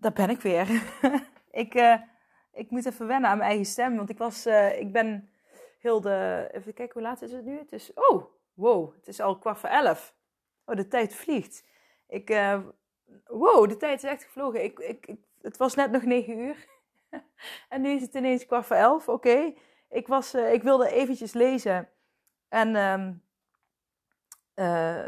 Daar ben ik weer. ik, uh, ik moet even wennen aan mijn eigen stem. Want ik was, uh, ik ben heel de. Even kijken, hoe laat is het nu? Het is. Oh, wow. Het is al kwart voor elf. Oh, de tijd vliegt. Ik. Uh, wow, de tijd is echt gevlogen. Ik, ik, ik, het was net nog negen uur. en nu is het ineens kwart voor elf. Oké. Ik, was, ik wilde eventjes lezen. En. Um,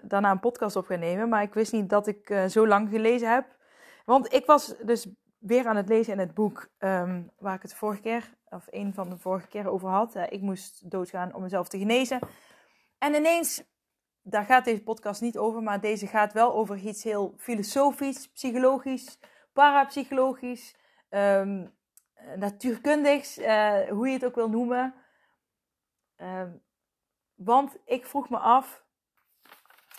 daarna een podcast op gaan nemen. Maar ik wist niet dat ik zo lang gelezen heb. Want ik was dus weer aan het lezen in het boek um, waar ik het vorige keer, of een van de vorige keer over had. Uh, ik moest doodgaan om mezelf te genezen. En ineens, daar gaat deze podcast niet over, maar deze gaat wel over iets heel filosofisch, psychologisch, parapsychologisch, um, natuurkundigs, uh, hoe je het ook wil noemen. Um, want ik vroeg me af,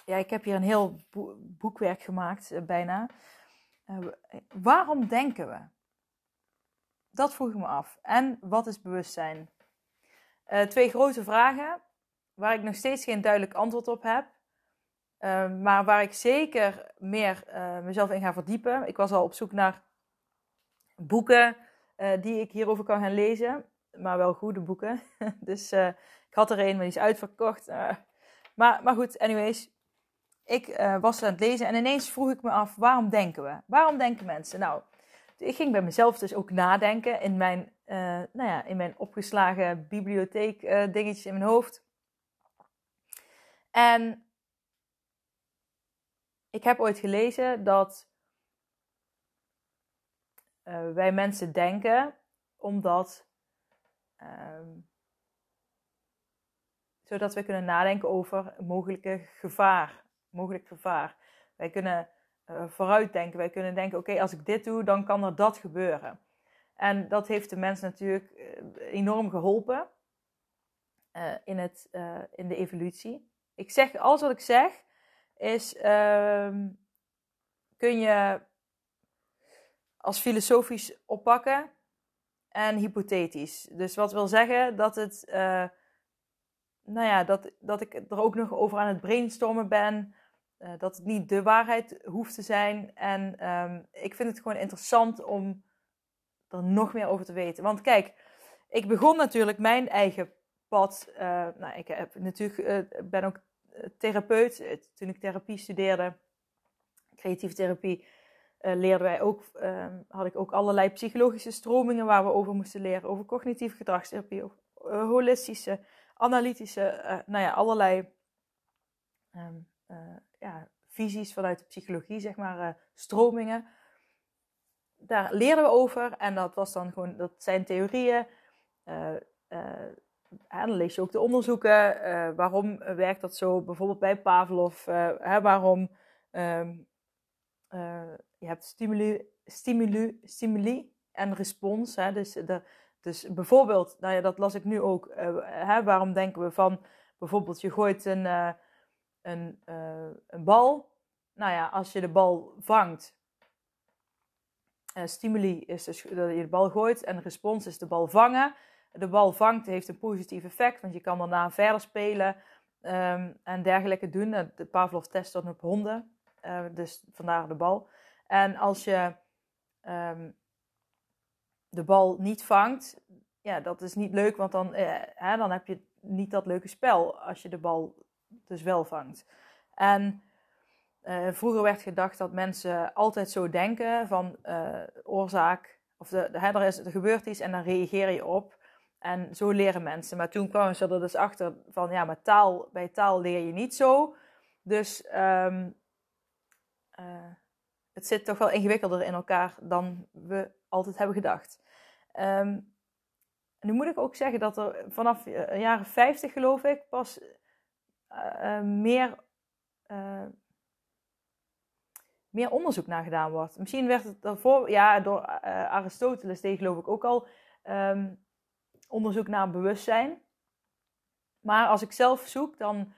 ja, ik heb hier een heel boekwerk gemaakt, uh, bijna. Uh, waarom denken we? Dat vroeg ik me af. En wat is bewustzijn? Uh, twee grote vragen waar ik nog steeds geen duidelijk antwoord op heb. Maar waar ik zeker meer mezelf in ga verdiepen. Ik was al op zoek naar boeken die ik hierover kan gaan lezen. Maar wel goede boeken. dus ik had er een, maar die is uitverkocht. maar, maar goed, anyways ik uh, was aan het lezen en ineens vroeg ik me af, waarom denken we? Waarom denken mensen? Nou, ik ging bij mezelf dus ook nadenken in mijn, uh, nou ja, in mijn opgeslagen bibliotheek uh, dingetjes in mijn hoofd. En ik heb ooit gelezen dat wij mensen denken omdat ehm, zodat we kunnen nadenken over mogelijke gevaar mogelijk gevaar. Wij kunnen uh, vooruitdenken. Wij kunnen denken: oké, als ik dit doe, dan kan er dat gebeuren. En dat heeft de mens natuurlijk uh, enorm geholpen uh, in, het, in de evolutie. Ik zeg, alles wat ik zeg, is: ehm, kun je als filosofisch oppakken en hypothetisch. Dus wat wil zeggen dat het. nou ja, dat, dat ik er ook nog over aan het brainstormen ben. Uh, dat het niet de waarheid hoeft te zijn. En um, ik vind het gewoon interessant om er nog meer over te weten. Want kijk, ik begon natuurlijk mijn eigen pad. Uh, nou, ik heb natuurlijk, uh, ben ook therapeut. Toen ik therapie studeerde, creatieve therapie, leerden wij ook, ehm, had ik ook allerlei psychologische stromingen waar we over moesten leren. Over cognitieve gedragstherapie, holistische, analytische, nou ja, allerlei um, ja, visies vanuit de psychologie, zeg maar, uh, stromingen. Daar leerden we over en dat was dan gewoon, dat zijn theorieën. Uh, uh, dan lees je ook de onderzoeken. waarom werkt dat zo? Bijvoorbeeld bij Pavlov. Hè, waarom um, je hebt stimuli, stimuli, stimuli en respons. Hè, dus, dus bijvoorbeeld, nou dat las ik nu ook. hè, waarom denken we van, bijvoorbeeld, je gooit een een, uh, een bal. Nou ja, als je de bal vangt, uh, stimuli is dus dat je de bal gooit en de respons is de bal vangen. De bal vangt heeft een positief effect, want je kan daarna verder spelen um, en dergelijke doen. De Pavlov test dat op honden, uh, dus vandaar de bal. En als je um, de bal niet vangt, ja, dat is niet leuk, want dan, hè, dan heb je niet dat leuke spel als je de bal dus wel vangt. En uh, vroeger werd gedacht dat mensen altijd zo denken van uh, oorzaak, of de, de, er, is, er gebeurt iets en dan reageer je op. En zo leren mensen. Maar toen kwamen ze er dus achter van, ja, maar taal, bij taal leer je niet zo. Dus um, uh, het zit toch wel ingewikkelder in elkaar dan we altijd hebben gedacht. Um, nu moet ik ook zeggen dat er vanaf de jaren 50 geloof ik pas meer meer onderzoek naar gedaan wordt. Misschien werd het daarvoor, ja, door Aristoteles deed geloof ik ook al um, onderzoek naar bewustzijn. Maar als ik zelf zoek, dan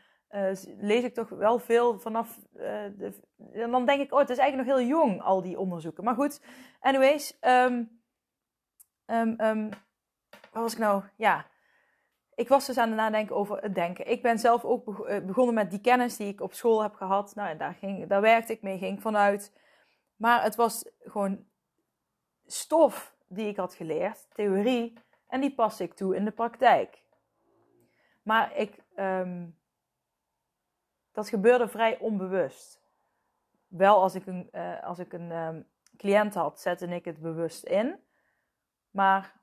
lees ik toch wel veel vanaf. De, dan denk ik, oh, het is eigenlijk nog heel jong, al die onderzoeken. Maar goed, anyways. Um, waar was ik nou? Ja, ik was dus aan het nadenken over het denken. Ik ben zelf ook eh, begonnen met die kennis die ik op school heb gehad. Nou, daar, ging, daar werkte ik mee, ging vanuit. Maar het was gewoon stof die ik had geleerd, theorie, en die paste ik toe in de praktijk. Maar ik, um, dat gebeurde vrij onbewust. Wel als ik een, uh, als ik een um, cliënt had, zette ik het bewust in. Maar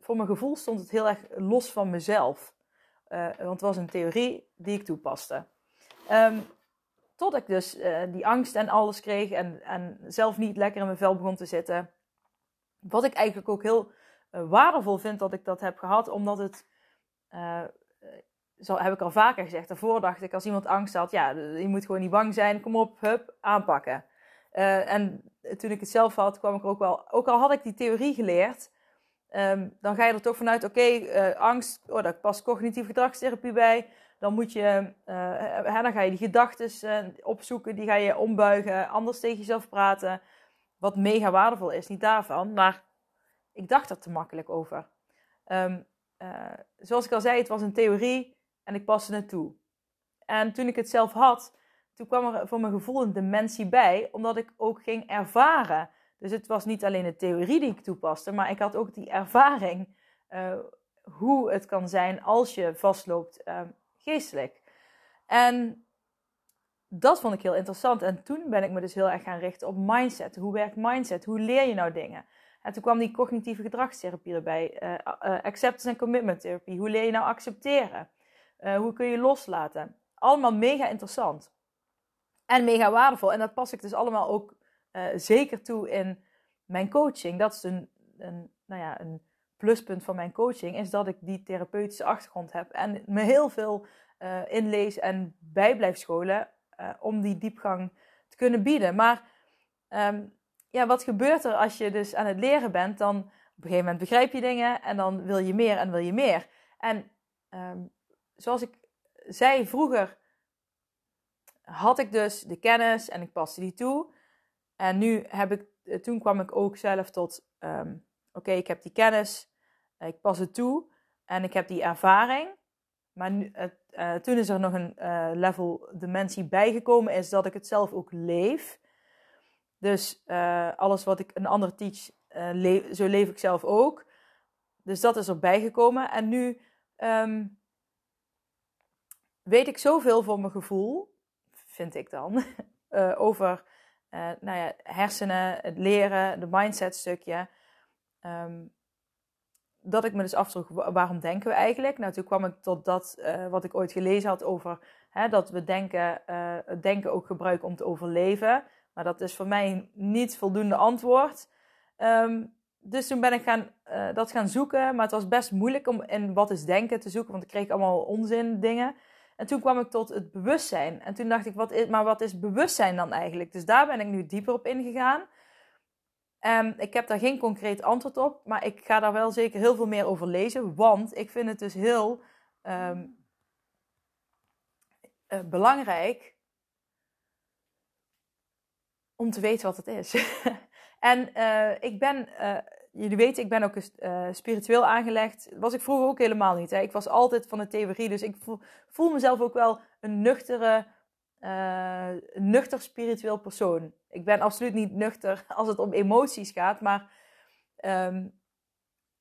voor mijn gevoel stond het heel erg los van mezelf. Uh, want het was een theorie die ik toepaste. Um, tot ik dus uh, die angst en alles kreeg en, en zelf niet lekker in mijn vel begon te zitten. Wat ik eigenlijk ook heel waardevol vind dat ik dat heb gehad, omdat het, zo heb ik al vaker gezegd, daarvoor dacht ik als iemand angst had, ja, je moet gewoon niet bang zijn, kom op, hup, aanpakken. en toen ik het zelf had, kwam ik er ook wel, ook al had ik die theorie geleerd, Um, dan ga je er toch vanuit, oké, eh, angst, oh, daar past cognitieve gedragstherapie bij. Dan moet je, uh, dan ga je die gedachten uh, opzoeken, die ga je ombuigen, anders tegen jezelf praten. Wat mega waardevol is, niet daarvan, maar ik dacht er te makkelijk over. Um, zoals ik al zei, het was een theorie en ik paste het toe. En toen ik het zelf had, toen kwam er voor mijn gevoel een dimensie bij, omdat ik ook ging ervaren dus het was niet alleen de theorie die ik toepaste, maar ik had ook die ervaring uh, hoe het kan zijn als je vastloopt uh, geestelijk. En dat vond ik heel interessant. En toen ben ik me dus heel erg gaan richten op mindset. Hoe werkt mindset? Hoe leer je nou dingen? En toen kwam die cognitieve gedragstherapie erbij. Uh, acceptance en commitment therapie. Hoe leer je nou accepteren? hoe kun je loslaten? Allemaal mega interessant. En mega waardevol. En dat pas ik dus allemaal ook uh, zeker toe in mijn coaching. Dat is een, een, nou ja, een pluspunt van mijn coaching, is dat ik die therapeutische achtergrond heb en me heel veel uh, inlees en bij blijf scholen uh, om die diepgang te kunnen bieden. Maar um, ja, wat gebeurt er als je dus aan het leren bent? Dan op een gegeven moment begrijp je dingen en dan wil je meer en wil je meer. En um, zoals ik zei vroeger, had ik dus de kennis en ik paste die toe. En nu heb ik, eh, toen kwam ik ook zelf tot, um, oké, ik heb die kennis, eh, ik pas het toe en ik heb die ervaring. Maar nu, uh, toen is er nog een level dimensie bijgekomen, is dat ik het zelf ook leef. Dus alles wat ik een ander teach, zo leef ik zelf ook. Dus dat is erbij gekomen. En nu um, weet ik zoveel voor mijn gevoel, vind ik dan, over uh, nou ja, hersenen, het leren, de mindset stukje. Um, dat ik me dus afvroeg, waarom denken we eigenlijk? Nou, toen kwam ik tot dat uh, wat ik ooit gelezen had over hè, dat we denken, uh, het denken ook gebruiken om te overleven. Maar dat is voor mij niet voldoende antwoord. Um, dus toen ben ik gaan, dat gaan zoeken. Maar het was best moeilijk om in wat is denken te zoeken, want ik kreeg allemaal onzin dingen. En toen kwam ik tot het bewustzijn. En toen dacht ik, wat is, maar wat is bewustzijn dan eigenlijk? Dus daar ben ik nu dieper op ingegaan. Um, ik heb daar geen concreet antwoord op, maar ik ga daar wel zeker heel veel meer over lezen. Want ik vind het dus heel um, uh, belangrijk om te weten wat het is. en uh, ik ben uh, jullie weten, ik ben ook uh, spiritueel aangelegd. Was ik vroeger ook helemaal niet. Hè. Ik was altijd van de theorie, dus ik voel, mezelf ook wel een nuchtere, uh, nuchter spiritueel persoon. Ik ben absoluut niet nuchter als het om emoties gaat, maar um,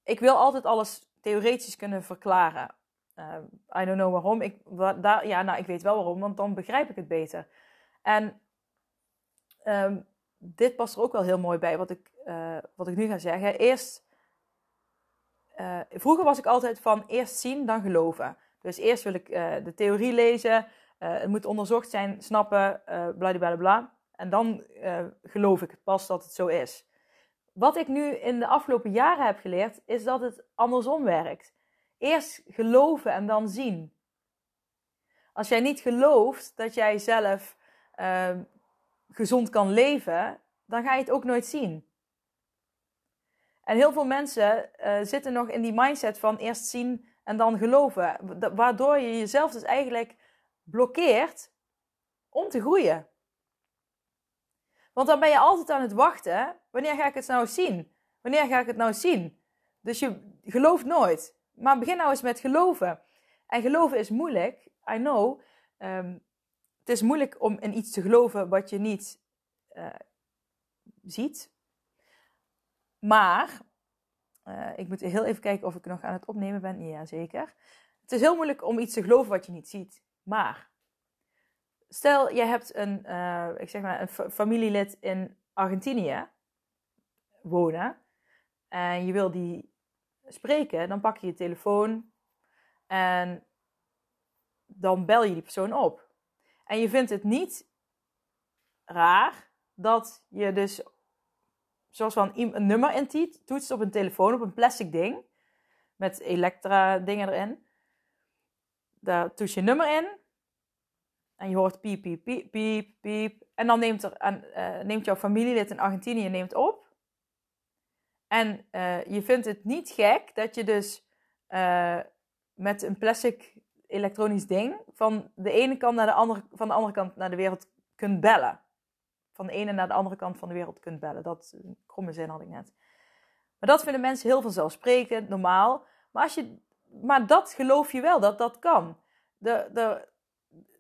ik wil altijd alles theoretisch kunnen verklaren. Uh, I don't know waarom. Ik, ja, nou, ik weet wel waarom, want dan begrijp ik het beter. En um, dit past er ook wel heel mooi bij, wat ik, uh, wat ik nu ga zeggen. Eerst, uh, vroeger was ik altijd van eerst zien, dan geloven. Dus eerst wil ik uh, de theorie lezen, het moet onderzocht zijn, snappen, bla bla bla. En dan geloof ik pas dat het zo is. Wat ik nu in de afgelopen jaren heb geleerd, is dat het andersom werkt. Eerst geloven en dan zien. Als jij niet gelooft dat jij zelf gezond kan leven, dan ga je het ook nooit zien. En heel veel mensen uh, zitten nog in die mindset van eerst zien en dan geloven. Waardoor je jezelf dus eigenlijk blokkeert om te groeien. Want dan ben je altijd aan het wachten. Wanneer ga ik het nou zien? Wanneer ga ik het nou zien? Dus je gelooft nooit. Maar begin nou eens met geloven. En geloven is moeilijk. I know. Um, het is moeilijk om in iets te geloven wat je niet uh, ziet. Maar, uh, ik moet heel even kijken of ik nog aan het opnemen ben. Ja, zeker. Het is heel moeilijk om iets te geloven wat je niet ziet. Maar, stel je hebt een, uh, ik zeg maar, een familielid in Argentinië wonen. En je wil die spreken, dan pak je je telefoon en dan bel je die persoon op. En je vindt het niet raar dat je dus, zoals van een nummer in toetst op een telefoon, op een plastic ding, met elektra dingen erin. Daar toets je nummer in. En je hoort piep, piep, piep, piep, piep. En dan neemt, er, en, uh, neemt jouw familielid in Argentinië neemt op. En uh, je vindt het niet gek dat je dus uh, met een plastic elektronisch ding van de ene kant naar de andere, van de andere kant naar de wereld kunt bellen. Van de ene naar de andere kant van de wereld kunt bellen. Dat kromme zin had ik net. Maar dat vinden mensen heel vanzelfsprekend, normaal. Maar, als je, maar dat geloof je wel, dat dat kan. De, de,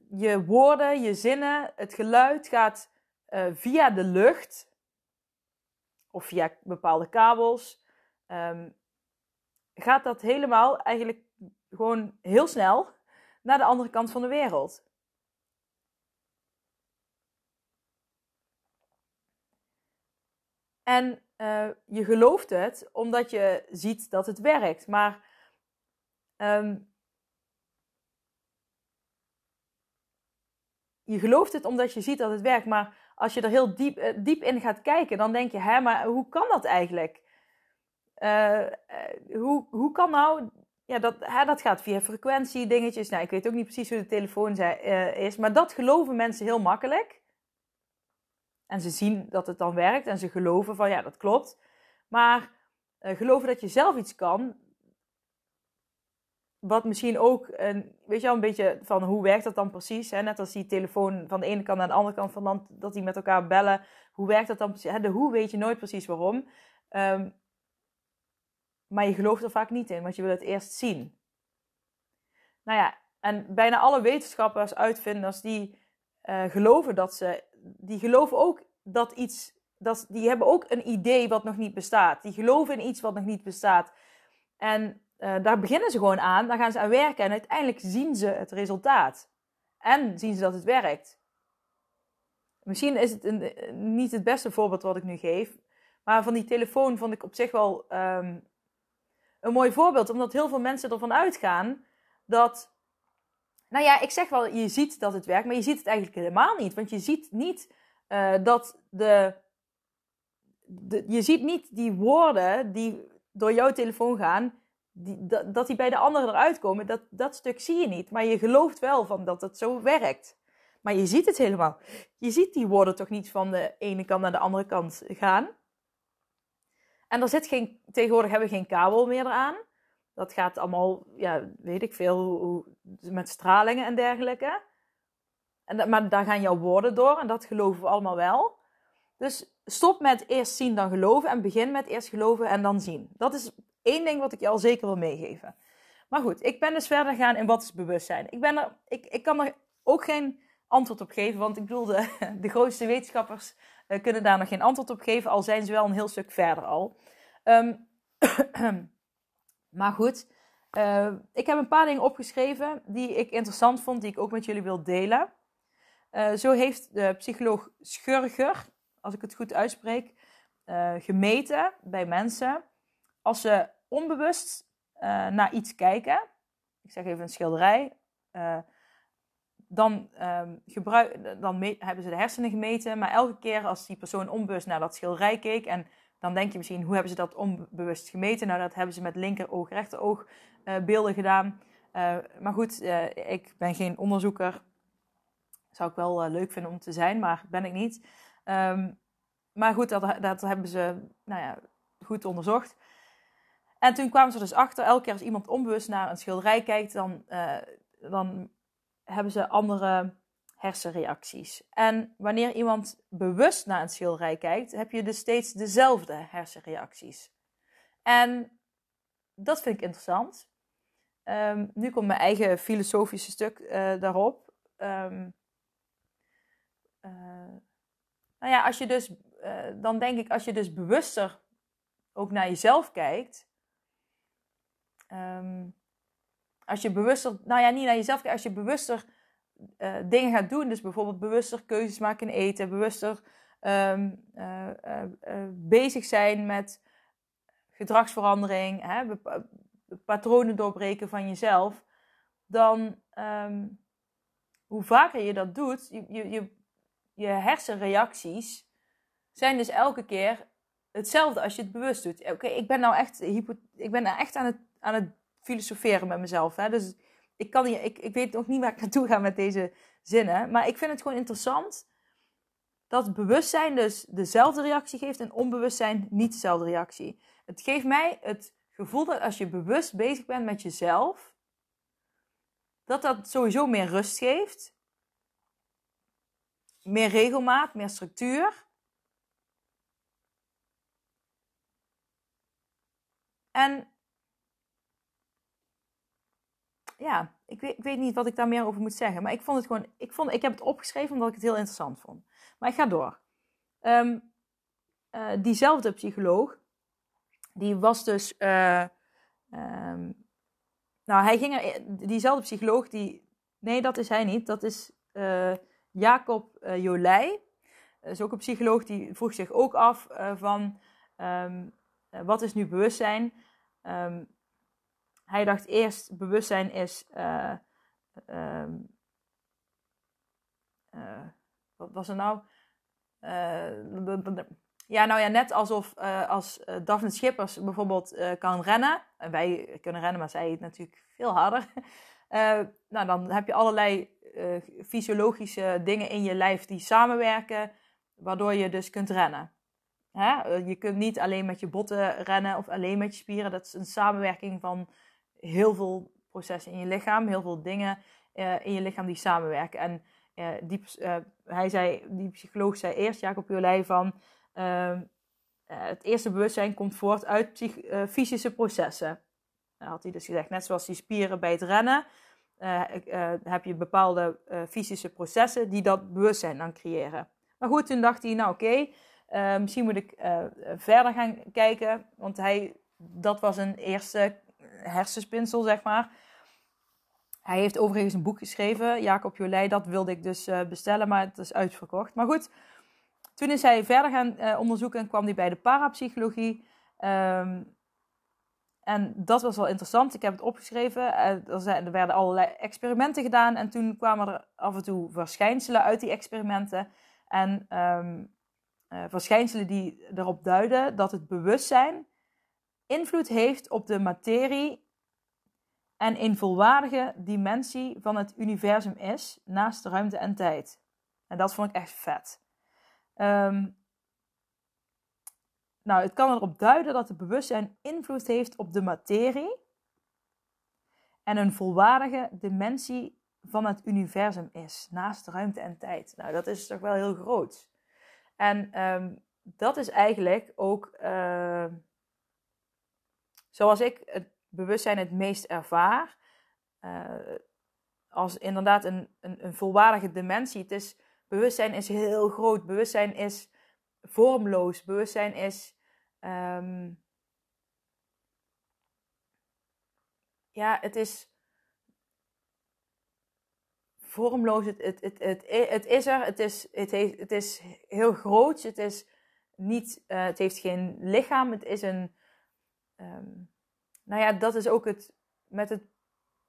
je woorden, je zinnen, het geluid gaat uh, via de lucht of via bepaalde kabels. Um, gaat dat helemaal eigenlijk gewoon heel snel naar de andere kant van de wereld. En uh, je gelooft het omdat je ziet dat het werkt. Maar um, je gelooft het omdat je ziet dat het werkt. Maar als je er heel diep, uh, diep in gaat kijken, dan denk je: hè, maar hoe kan dat eigenlijk? Uh, hoe, hoe kan nou ja, dat, hè, dat gaat via frequentie dingetjes. Nou, ik weet ook niet precies hoe de telefoon is, maar dat geloven mensen heel makkelijk. En ze zien dat het dan werkt en ze geloven van ja, dat klopt. Maar uh, geloven dat je zelf iets kan, wat misschien ook, een, weet je wel, een beetje van hoe werkt dat dan precies? Hè? Net als die telefoon van de ene kant naar de andere kant van land, dat die met elkaar bellen. Hoe werkt dat dan precies? De hoe weet je nooit precies waarom. Um, maar je gelooft er vaak niet in, want je wil het eerst zien. Nou ja, en bijna alle wetenschappers, uitvinders, die uh, geloven dat ze, die geloven ook dat iets, dat, die hebben ook een idee wat nog niet bestaat. Die geloven in iets wat nog niet bestaat. En uh, daar beginnen ze gewoon aan, daar gaan ze aan werken en uiteindelijk zien ze het resultaat. En zien ze dat het werkt. Misschien is het niet het beste voorbeeld wat ik nu geef, maar van die telefoon vond ik op zich wel um, een mooi voorbeeld, omdat heel veel mensen ervan uitgaan dat. Nou ja, ik zeg wel, je ziet dat het werkt, maar je ziet het eigenlijk helemaal niet. Want je ziet niet uh, dat de, Je ziet niet die woorden die door jouw telefoon gaan, die, dat, dat die bij de anderen eruit komen. Dat, dat stuk zie je niet. Maar je gelooft wel van dat het zo werkt. Maar je ziet het helemaal. Je ziet die woorden toch niet van de ene kant naar de andere kant gaan. En er zit geen, tegenwoordig hebben we geen kabel meer eraan. Dat gaat allemaal, ja, weet ik veel, met stralingen en dergelijke. En maar daar gaan jouw woorden door en dat geloven we allemaal wel. Dus stop met eerst zien dan geloven en begin met eerst geloven en dan zien. Dat is één ding wat ik je al zeker wil meegeven. Maar goed, ik ben dus verder gaan in wat is bewustzijn. Ik, ben er, ik, ik kan er ook geen antwoord op geven, want ik bedoel, de, de grootste wetenschappers uh, kunnen daar nog geen antwoord op geven, al zijn ze wel een heel stuk verder al. Um, maar goed, uh, ik heb een paar dingen opgeschreven die ik interessant vond, die ik ook met jullie wil delen. Uh, zo heeft de psycholoog Schurger, als ik het goed uitspreek, uh, gemeten bij mensen als ze onbewust naar iets kijken. Ik zeg even een schilderij. dan, um, gebruik, dan hebben ze de hersenen gemeten. Maar elke keer als die persoon onbewust naar dat schilderij keek. En dan denk je misschien, hoe hebben ze dat onbewust gemeten? Nou, dat hebben ze met linkeroog, rechteroog uh, beelden gedaan. Uh, maar goed, uh, ik ben geen onderzoeker. Zou ik wel leuk vinden om te zijn, maar ben ik niet. Um, maar goed, dat, dat hebben ze nou ja, goed onderzocht. En toen kwamen ze dus achter, elke keer als iemand onbewust naar een schilderij kijkt, dan, dan hebben ze andere hersenreacties. En wanneer iemand bewust naar een schilderij kijkt, heb je dus steeds dezelfde hersenreacties. En dat vind ik interessant. Um, nu komt mijn eigen filosofische stuk uh, daarop. Um, uh, nou ja, als je dus, uh, dan denk ik, als je dus bewuster ook naar jezelf kijkt. Um, als je bewuster, nou ja, niet naar jezelf kijkt, als je bewuster uh, dingen gaat doen, dus bijvoorbeeld bewuster keuzes maken in eten, bewuster um, uh, uh, bezig zijn met gedragsverandering, hè, patronen doorbreken van jezelf, dan um, hoe vaker je dat doet, je, je, je, je hersenreacties zijn dus elke keer hetzelfde als je het bewust doet. Oké, ik ben nou echt, ik ben nou echt aan het, aan het filosoferen met mezelf. Hè? Dus ik, kan hier, ik, ik weet nog niet waar ik naartoe ga met deze zinnen. Maar ik vind het gewoon interessant dat bewustzijn dus dezelfde reactie geeft en onbewustzijn niet dezelfde reactie. Het geeft mij het gevoel dat als je bewust bezig bent met jezelf, dat dat sowieso meer rust geeft. Meer regelmaat, meer structuur. En ja, ik weet, ik weet niet wat ik daar meer over moet zeggen. Maar ik vond het gewoon, ik, vond, ik heb het opgeschreven omdat ik het heel interessant vond. Maar ik ga door. Um, uh, diezelfde psycholoog, die was dus, uh, um, nou hij ging er, diezelfde psycholoog, die, nee dat is hij niet, dat is uh, Jacob Jolij. Dat is ook een psycholoog die vroeg zich ook af van, um, wat is nu bewustzijn? Um, hij dacht eerst bewustzijn is. Uh, uh, uh, wat was er nou? ja, nou ja, net alsof als Daphne Schippers bijvoorbeeld kan rennen. En wij kunnen rennen, maar zij natuurlijk veel harder. nou, dan heb je allerlei fysiologische dingen in je lijf die samenwerken, waardoor je dus kunt rennen. Hè? Je kunt niet alleen met je botten rennen of alleen met je spieren. Dat is een samenwerking van heel veel processen in je lichaam, heel veel dingen uh, in je lichaam die samenwerken. En uh, die, uh, hij zei, die psycholoog zei eerst, Jacob Jolij, van ehm, het eerste bewustzijn komt voort uit fysische processen. Dat had hij dus gezegd, net zoals die spieren bij het rennen, heb je bepaalde fysische processen die dat bewustzijn dan creëren. Maar goed, toen dacht hij, nou oké, misschien moet ik verder gaan kijken, want hij, dat was een eerste hersenspinsel, zeg maar. Hij heeft overigens een boek geschreven, Jacob Jolij. Dat wilde ik dus uh, bestellen, maar het is uitverkocht. Maar goed, toen is hij verder gaan uh, onderzoeken en kwam hij bij de parapsychologie. Um, en dat was wel interessant. Ik heb het opgeschreven. Uh, er, er, werden allerlei experimenten gedaan. En toen kwamen er af en toe verschijnselen uit die experimenten. En um, verschijnselen die erop duiden dat het bewustzijn invloed heeft op de materie en een volwaardige dimensie van het universum is, naast ruimte en tijd. En dat vond ik echt vet. Um, nou, het kan erop duiden dat het bewustzijn invloed heeft op de materie en een volwaardige dimensie van het universum is, naast ruimte en tijd. Nou, dat is toch wel heel groot. En um, dat is eigenlijk ook. Uh, zoals ik het bewustzijn het meest ervaar, uh, als inderdaad een, een, een, volwaardige dimensie. Het is, bewustzijn is heel groot, bewustzijn is vormloos, bewustzijn is. Um, ja, het is vormloos, het, het, het, het, het is er, het is, het, heeft, het is heel groot, het, is niet, uh, het heeft geen lichaam, het is een, um, nou ja, dat is ook het. Met het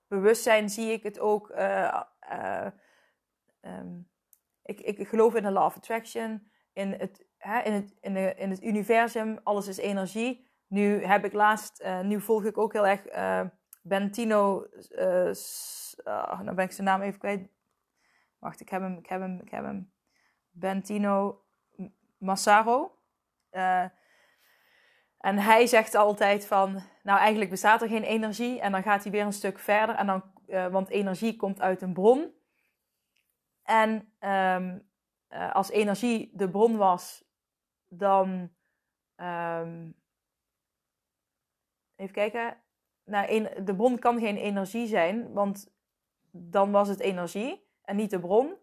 bewustzijn zie ik het ook. Uh, uh, ehm, ik, ik geloof in de law of attraction, in het, hè, in, het, in, de, in het universum, alles is energie. Nu heb ik laatst, uh, nu volg ik ook heel erg Bentino, uh, nou ben ik zijn naam even kwijt. Wacht, ik heb hem, ik heb hem, ik heb hem. Bentino Massaro. En hij zegt altijd van, nou eigenlijk bestaat er geen energie. En dan gaat hij weer een stuk verder. En dan, want energie komt uit een bron. En um, uh, als energie de bron was, dan. Um, even kijken. Nou, de bron kan geen energie zijn, want dan was het energie en niet de bron.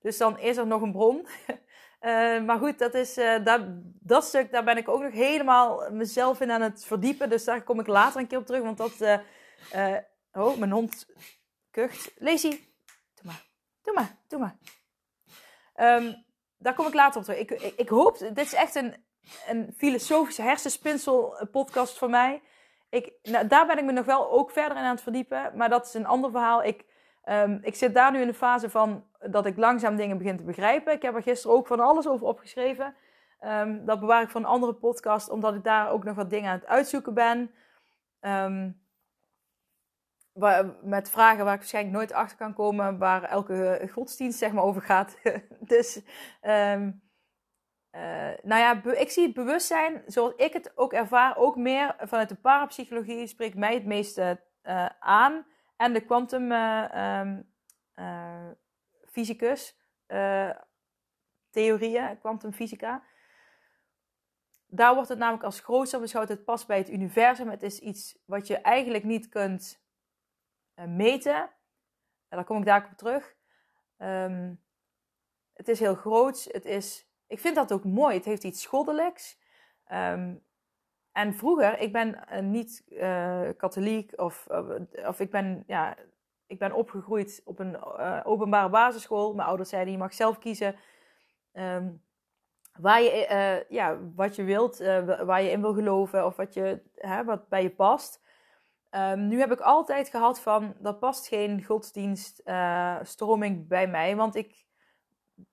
Dus dan is er nog een bron. uh, maar goed, dat, is, uh, dat, dat stuk, daar ben ik ook nog helemaal mezelf in aan het verdiepen. Dus daar kom ik later een keer op terug. Want dat. oh, mijn hond kucht. Lazy, doe maar. Doe maar, doe maar. Um, daar kom ik later op terug. Ik, ik, hoop, dit is echt een, een filosofische hersenspinsel eh, podcast voor mij. Ik, nou, daar ben ik me nog wel ook verder in aan het verdiepen. Maar dat is een ander verhaal. Ik, um, ik zit daar nu in de fase van dat ik langzaam dingen begin te begrijpen. Ik heb er gisteren ook van alles over opgeschreven. Um, dat bewaar ik voor een andere podcast, omdat ik daar ook nog wat dingen aan het uitzoeken ben. Um, met vragen waar ik waarschijnlijk nooit achter kan komen, waar elke godsdienst zeg maar over gaat. dus, uh, nou ja, ik zie het bewustzijn, zoals ik het ook ervaar, ook meer vanuit de parapsychologie spreekt mij het meeste uh, aan. En de quantum uh, um, fysicus, theorieën, kwantumfysica. Daar wordt het namelijk als grootste beschouwd. Het past bij het universum. Het is iets wat je eigenlijk niet kunt meten. En daar kom ik daar op terug. Um, het is heel groot. Het is, ik vind dat ook mooi. Het heeft iets goddelijks. Um, en vroeger, ik ben uh, niet uh, katholiek of, of ik ben, ja, ik ben opgegroeid op een openbare basisschool. Mijn ouders zeiden, je mag zelf kiezen um, waar je, ja, wat je wilt, waar je in wil geloven of wat, je, hè, wat bij je past. Um, nu heb ik altijd gehad van, dat past geen godsdienststroming bij mij. Want ik,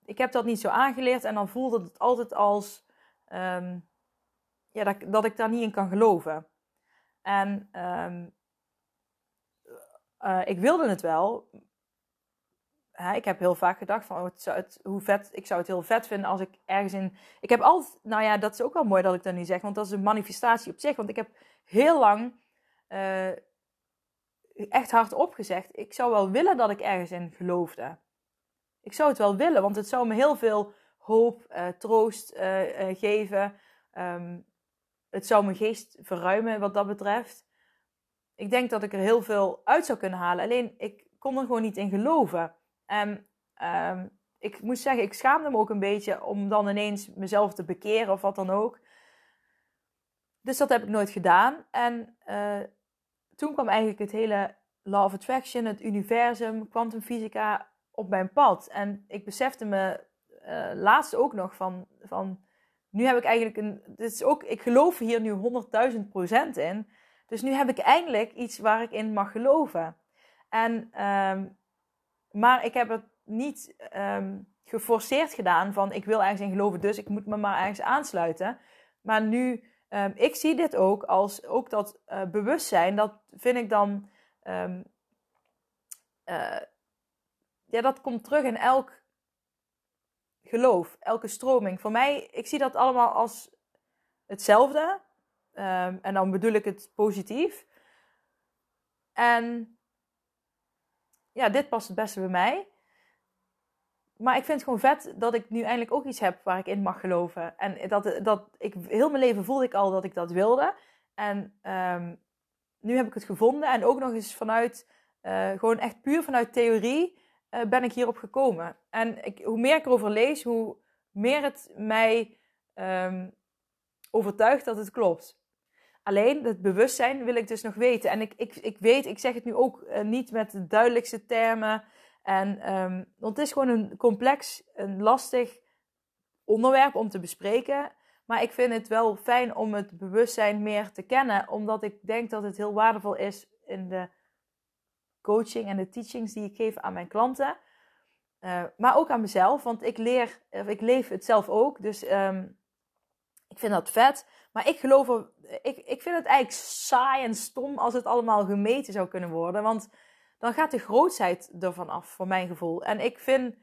ik heb dat niet zo aangeleerd. En dan voelde het altijd als um, ja, dat, dat ik daar niet in kan geloven. En um, uh, ik wilde het wel. Hè, ik heb heel vaak gedacht van, oh, het zou het, hoe vet, ik zou het heel vet vinden als ik ergens in... Ik heb altijd, nou ja, dat is ook wel mooi dat ik dat nu zeg. Want dat is een manifestatie op zich. Want ik heb heel lang uh, echt hard opgezegd. Ik zou wel willen dat ik ergens in geloofde. Ik zou het wel willen, want het zou me heel veel hoop, uh, troost geven. Um, het zou mijn geest verruimen wat dat betreft. Ik denk dat ik er heel veel uit zou kunnen halen. Alleen ik kon er gewoon niet in geloven. En um, ik moet zeggen, ik schaamde me ook een beetje om dan ineens mezelf te bekeren of wat dan ook. Dus dat heb ik nooit gedaan. En uh, toen kwam eigenlijk het hele Law of Attraction, het universum, kwantumfysica op mijn pad. En ik besefte me uh, laatst ook nog van, van, nu heb ik eigenlijk een, dit is ook, ik geloof hier nu 100.000 procent in. Dus nu heb ik eindelijk iets waar ik in mag geloven. En, um, maar ik heb het niet um, geforceerd gedaan van ik wil ergens in geloven, dus ik moet me maar ergens aansluiten. Maar nu Um, ik zie dit ook als ook dat uh, bewustzijn, dat vind ik dan. Uh, ja, dat komt terug in elk geloof, elke stroming. Voor mij, ik zie dat allemaal als hetzelfde. Um, en dan bedoel ik het positief. En ja, dit past het beste bij mij maar ik vind het gewoon vet dat ik nu eindelijk ook iets heb waar ik in mag geloven. En dat, dat ik, heel mijn leven voelde ik al dat ik dat wilde. En um, nu heb ik het gevonden. En ook nog eens vanuit, uh, gewoon echt puur vanuit theorie, uh, ben ik hierop gekomen. En ik, hoe meer ik erover lees, hoe meer het mij um, overtuigt dat het klopt. Alleen het bewustzijn wil ik dus nog weten. En ik, ik, ik weet, ik zeg het nu ook uh, niet met de duidelijkste termen. En um, want het is gewoon een complex, een lastig onderwerp om te bespreken. Maar ik vind het wel fijn om het bewustzijn meer te kennen, omdat ik denk dat het heel waardevol is in de coaching en de teachings die ik geef aan mijn klanten. Uh, maar ook aan mezelf, want ik leer, ik leef het zelf ook. Dus um, ik vind dat vet. Maar ik geloof ik, ik vind het eigenlijk saai en stom als het allemaal gemeten zou kunnen worden. Want dan gaat de grootheid ervan af, voor mijn gevoel. En ik vind,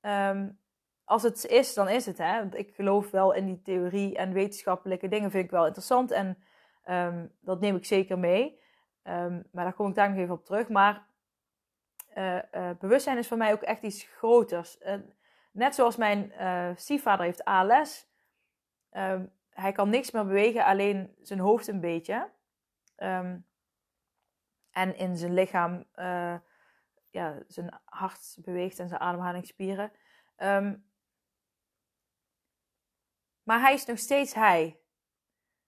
um, als het is, dan is het. Hè? Want ik geloof wel in die theorie en wetenschappelijke dingen vind ik wel interessant. En um, dat neem ik zeker mee. Um, maar daar kom ik daar nog even op terug. Maar uh, bewustzijn is voor mij ook echt iets groters. Uh, net zoals mijn stiefvader heeft ALS. Um, hij kan niks meer bewegen, alleen zijn hoofd een beetje. Um, en in zijn lichaam, ja, zijn hart beweegt en zijn ademhalingsspieren. Maar hij is nog steeds hij.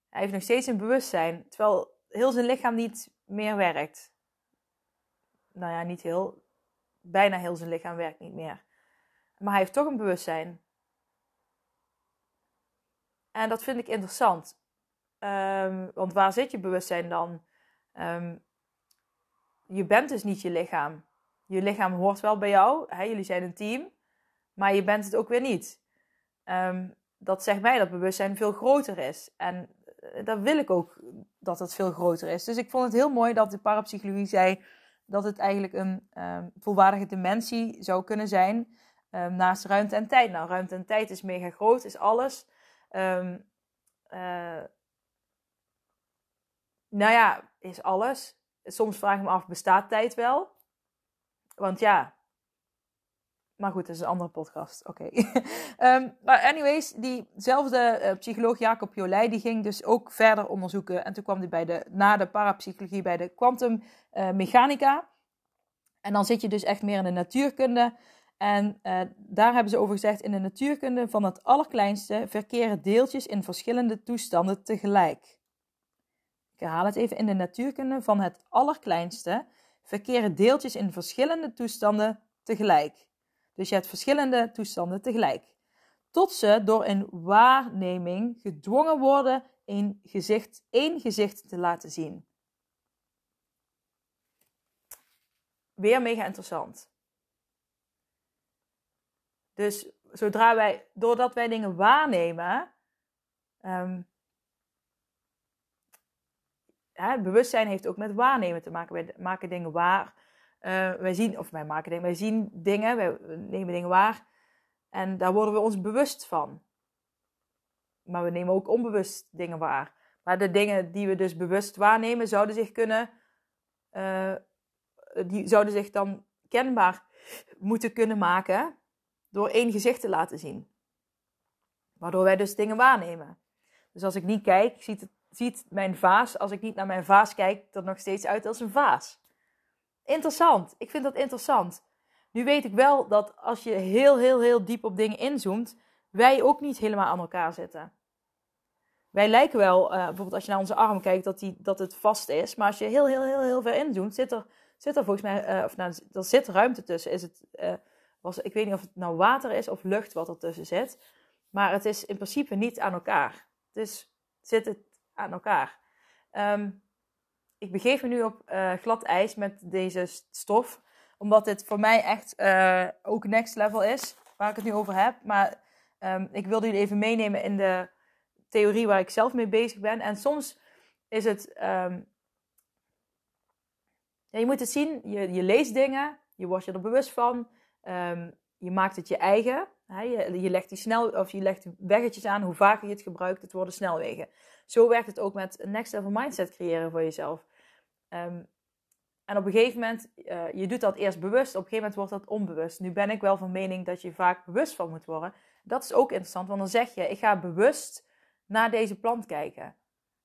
Hij heeft nog steeds een bewustzijn, terwijl heel zijn lichaam niet meer werkt. Nou ja, niet heel. Bijna heel zijn lichaam werkt niet meer. Maar hij heeft toch een bewustzijn. En dat vind ik interessant. Um, want waar zit je bewustzijn dan? Um, je bent dus niet je lichaam. Je lichaam hoort wel bij jou. Hè? Jullie zijn een team. Maar je bent het ook weer niet. Um, dat zegt mij dat bewustzijn veel groter is. En uh, dat wil ik ook dat het veel groter is. Dus ik vond het heel mooi dat de parapsychologie zei dat het eigenlijk een volwaardige dimensie zou kunnen zijn. naast ruimte en tijd. Nou, ruimte en tijd is mega groot, is alles. Um, uh, nou ja, is alles. Soms vraag ik me af, bestaat tijd wel? Want ja. Maar goed, dat is een andere podcast. Oké. Um, maar anyways, diezelfde uh, psycholoog Jacob Jolij, die ging dus ook verder onderzoeken. En toen kwam hij bij de, na de parapsychologie bij de kwantummechanica. Uh, en dan zit je dus echt meer in de natuurkunde. En uh, daar hebben ze over gezegd, in de natuurkunde van het allerkleinste verkeren deeltjes in verschillende toestanden tegelijk. Ik herhaal het even, in de natuurkunde van het allerkleinste verkeren deeltjes in verschillende toestanden tegelijk. Dus je hebt verschillende toestanden tegelijk. Tot ze door een waarneming gedwongen worden een gezicht, één gezicht te laten zien. Weer mega interessant. Dus zodra wij, doordat wij dingen waarnemen, um, bewustzijn heeft ook met waarnemen te maken. Wij maken dingen waar. Uh, wij zien, of wij maken dingen, wij zien dingen, wij nemen dingen waar. En daar worden we ons bewust van. Maar we nemen ook onbewust dingen waar. Maar de dingen die we dus bewust waarnemen, zouden zich kunnen, uh, die zouden zich dan kenbaar moeten kunnen maken door één gezicht te laten zien. Waardoor wij dus dingen waarnemen. Dus als ik niet kijk, ziet, ziet mijn vaas, als ik niet naar mijn vaas kijk, er nog steeds uit als een vaas. Interessant. Ik vind dat interessant. Nu weet ik wel dat als je heel, heel, heel diep op dingen inzoomt, wij ook niet helemaal aan elkaar zitten. Wij lijken wel, uh, bijvoorbeeld als je naar onze arm kijkt, dat, die, dat het vast is. Maar als je heel, heel, heel, heel ver inzoomt, zit er, zit er volgens mij, uh, of nou, er zit ruimte tussen. Is het, uh, was, ik weet niet of het nou water is of lucht wat ertussen zit. Maar het is in principe niet aan elkaar. Dus zit het aan elkaar. Um, ik begeef me nu op uh, glad ijs met deze stof. Omdat dit voor mij echt uh, ook next level is. Waar ik het nu over heb. Maar um, ik wilde jullie even meenemen in de theorie waar ik zelf mee bezig ben. En soms is het... Um, ja, je moet het zien. Je, je leest dingen. Je wordt je er bewust van. Um, je maakt het je eigen. Hè? Je, je, legt die snel, of je legt weggetjes aan. Hoe vaker je het gebruikt, het worden snelwegen. Zo werkt het ook met een next level mindset creëren voor jezelf. Um, en op een gegeven moment, uh, je doet dat eerst bewust, op een gegeven moment wordt dat onbewust. Nu ben ik wel van mening dat je vaak bewust van moet worden. Dat is ook interessant, want dan zeg je, ik ga bewust naar deze plant kijken.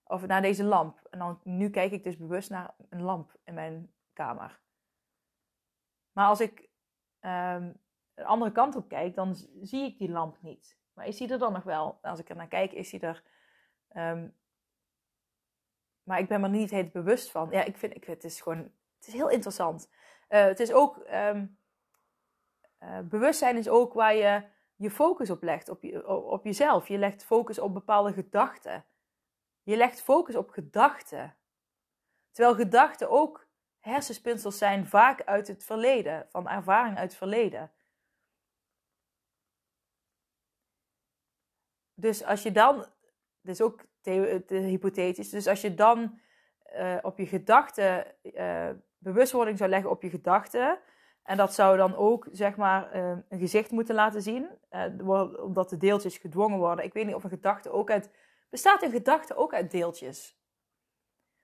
Of naar deze lamp. En dan, nu kijk ik dus bewust naar een lamp in mijn kamer. Maar als ik de andere kant op kijk, dan zie ik die lamp niet. Maar is die er dan nog wel? Als ik er naar kijk, is die er. Um, maar ik ben me niet heel bewust van. Ja, ik vind, ik, het is gewoon het is heel interessant. Eh, het is ook, ehm, eh, bewustzijn is ook waar je je focus op legt, op, je, op jezelf. Je legt focus op bepaalde gedachten. Je legt focus op gedachten. Terwijl gedachten ook hersenspinsels zijn, vaak uit het verleden, van ervaring uit het verleden. Dus als je dan, dus ook ook hypothetisch, dus als je dan uh, op je gedachten, uh, bewustwording zou leggen op je gedachten, en dat zou dan ook, zeg maar, een gezicht moeten laten zien, omdat de deeltjes gedwongen worden. Ik weet niet of een gedachte ook uit, bestaat een gedachte ook uit deeltjes?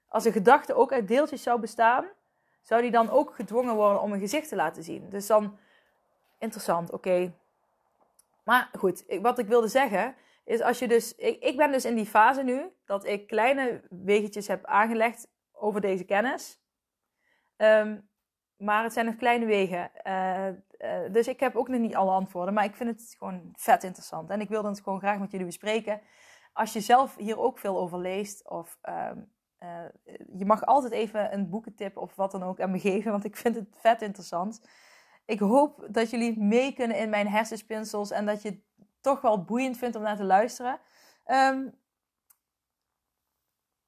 Als een gedachte ook uit deeltjes zou bestaan, zou die dan ook gedwongen worden om een gezicht te laten zien. Dus dan, interessant, oké. Maar goed, wat ik wilde zeggen, is als je dus. Ik, ik ben dus in die fase nu dat ik kleine wegetjes heb aangelegd over deze kennis. Ehm, maar het zijn nog kleine wegen. Uh, uh, dus ik heb ook nog niet alle antwoorden. Maar ik vind het gewoon vet interessant. En ik wil het gewoon graag met jullie bespreken. Als je zelf hier ook veel over leest. Of um, uh, je mag altijd even een boekentip of wat dan ook aan me geven. Want ik vind het vet interessant. Ik hoop dat jullie mee kunnen in mijn hersenspinsels. En dat je toch wel boeiend vindt om naar te luisteren. Um,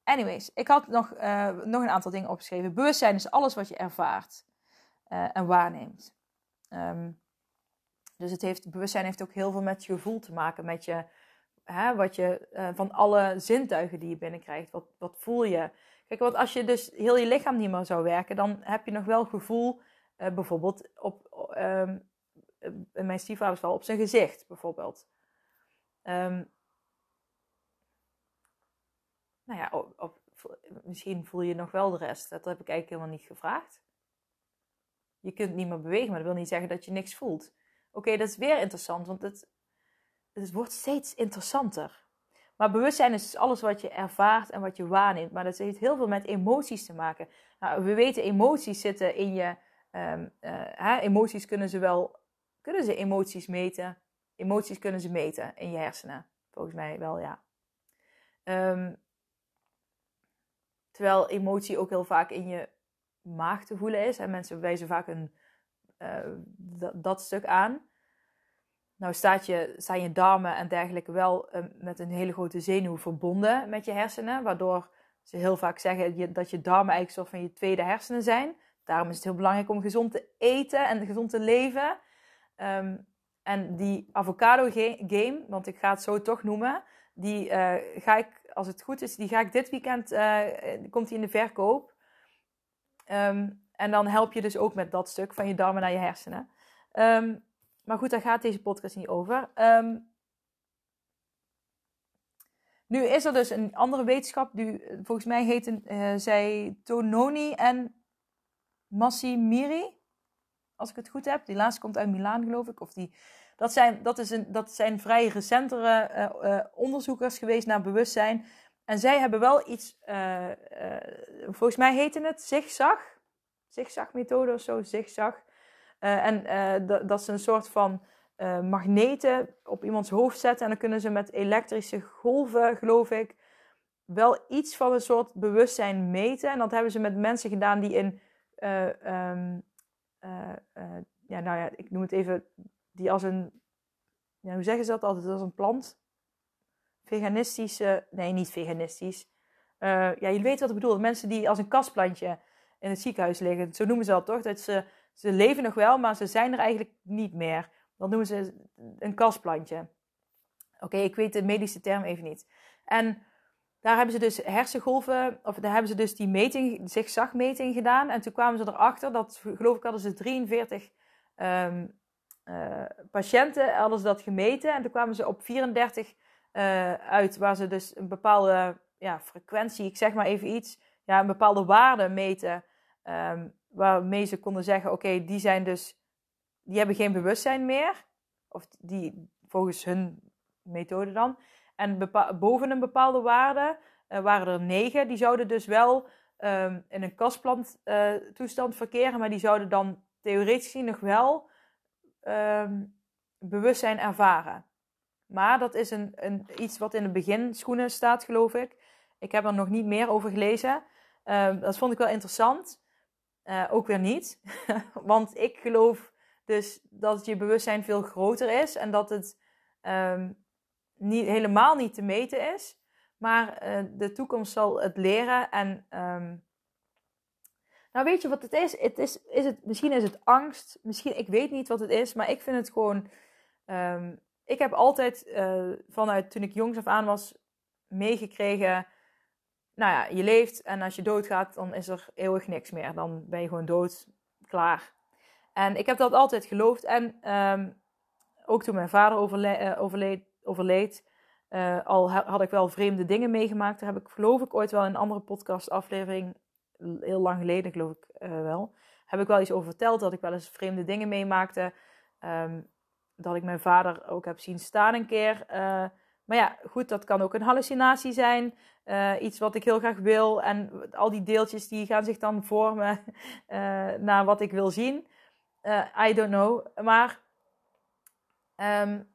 anyways, ik had nog, uh, nog een aantal dingen opgeschreven. Bewustzijn is alles wat je ervaart uh, en waarneemt. Um, dus het heeft, bewustzijn heeft ook heel veel met je gevoel te maken. Met je, hè, wat je, uh, van alle zintuigen die je binnenkrijgt. Wat, wat voel je? Kijk, want als je dus heel je lichaam niet meer zou werken, dan heb je nog wel gevoel, bijvoorbeeld op, in mijn stiefvader wel op zijn gezicht, bijvoorbeeld. Um, nou ja, op, misschien voel je nog wel de rest. Dat heb ik eigenlijk helemaal niet gevraagd. Je kunt niet meer bewegen, maar dat wil niet zeggen dat je niks voelt. Oké, dat is weer interessant, want het, het wordt steeds interessanter. Maar bewustzijn is dus alles wat je ervaart en wat je waarneemt. Maar dat heeft heel veel met emoties te maken. Nou, we weten, emoties zitten in je. Um, uh, hè, emoties kunnen ze wel kunnen ze emoties meten? Emoties kunnen ze meten in je hersenen. Volgens mij wel, ja. Um, terwijl emotie ook heel vaak in je maag te voelen is. En mensen wijzen vaak een, uh, dat, stuk aan. Nou staat je, staan je darmen en dergelijke wel uh, met een hele grote zenuw verbonden met je hersenen. Waardoor ze heel vaak zeggen dat je darmen eigenlijk soort van je tweede hersenen zijn. Daarom is het heel belangrijk om gezond te eten en gezond te leven. Um, en die avocado game, want ik ga het zo toch noemen, die uh, ga ik, als het goed is, die ga ik dit weekend, uh, komt die in de verkoop. Um, en dan help je dus ook met dat stuk van je darmen naar je hersenen. Um, maar goed, daar gaat deze podcast niet over. nu is er dus een andere wetenschap, die volgens mij heten uh, zij Tononi en Massimiri als ik het goed heb. Die laatste komt uit Milaan, geloof ik. Of die, dat, zijn, dat, is een, dat zijn vrij recentere uh, uh, onderzoekers geweest naar bewustzijn. En zij hebben wel iets, uh, volgens mij heette het zigzag. Zigzag-methode of zo, zigzag. en dat, dat ze een soort van magneten op iemands hoofd zetten. En dan kunnen ze met elektrische golven, geloof ik, wel iets van een soort bewustzijn meten. En dat hebben ze met mensen gedaan die in uh, ja, nou ja, ik noem het even, die als een, ja, hoe zeggen ze dat altijd, als een plant? Veganistische, nee, niet veganistisch. Uh, ja, jullie weten wat ik bedoel. Mensen die als een kastplantje in het ziekenhuis liggen, zo noemen ze dat toch? Dat ze, ze leven nog wel, maar ze zijn er eigenlijk niet meer. Dan noemen ze een kastplantje. Oké, ik weet de medische term even niet. En daar hebben ze dus hersengolven, of daar hebben ze dus die meting, zigzagmeting gedaan. En toen kwamen ze erachter dat, geloof ik, hadden ze 43 um, uh, patiënten, hadden dat gemeten. En toen kwamen ze op 34 uh, uit, waar ze dus een bepaalde ja, frequentie, ik zeg maar even iets, ja, een bepaalde waarde meten. Um, waarmee ze konden zeggen, oké, die zijn dus, die hebben geen bewustzijn meer. Of die, volgens hun methode dan. En boven een bepaalde waarde uh, waren er negen. Die zouden dus wel um, in een kastplant uh, toestand verkeren. Maar die zouden dan theoretisch nog wel um, bewustzijn ervaren. Maar dat is een, een, iets wat in de beginschoenen staat, geloof ik. Ik heb er nog niet meer over gelezen. Um, dat vond ik wel interessant. Uh, ook weer niet. Want ik geloof dus dat je bewustzijn veel groter is. En dat het niet, helemaal niet te meten is. Maar uh, de toekomst zal het leren. En um, nou weet je wat het is? Het is, is het, misschien is het angst. Misschien, ik weet niet wat het is. Maar ik vind het gewoon... Um, ik heb altijd uh, vanuit toen ik jongs af aan was meegekregen. Nou ja, je leeft en als je doodgaat, dan is er eeuwig niks meer. Dan ben je gewoon dood, klaar. En ik heb dat altijd geloofd. En um, ook toen mijn vader uh, overleed, overleed uh, al had ik wel vreemde dingen meegemaakt. Daar heb ik geloof ik ooit wel in een andere podcastaflevering, heel lang geleden geloof ik uh, wel, heb ik wel iets over verteld. Dat ik wel eens vreemde dingen meemaakte. Um, dat ik mijn vader ook heb zien staan een keer. Uh, maar ja, goed, dat kan ook een hallucinatie zijn. iets wat ik heel graag wil. En al die deeltjes die gaan zich dan vormen naar wat ik wil zien. I don't know. Maar um,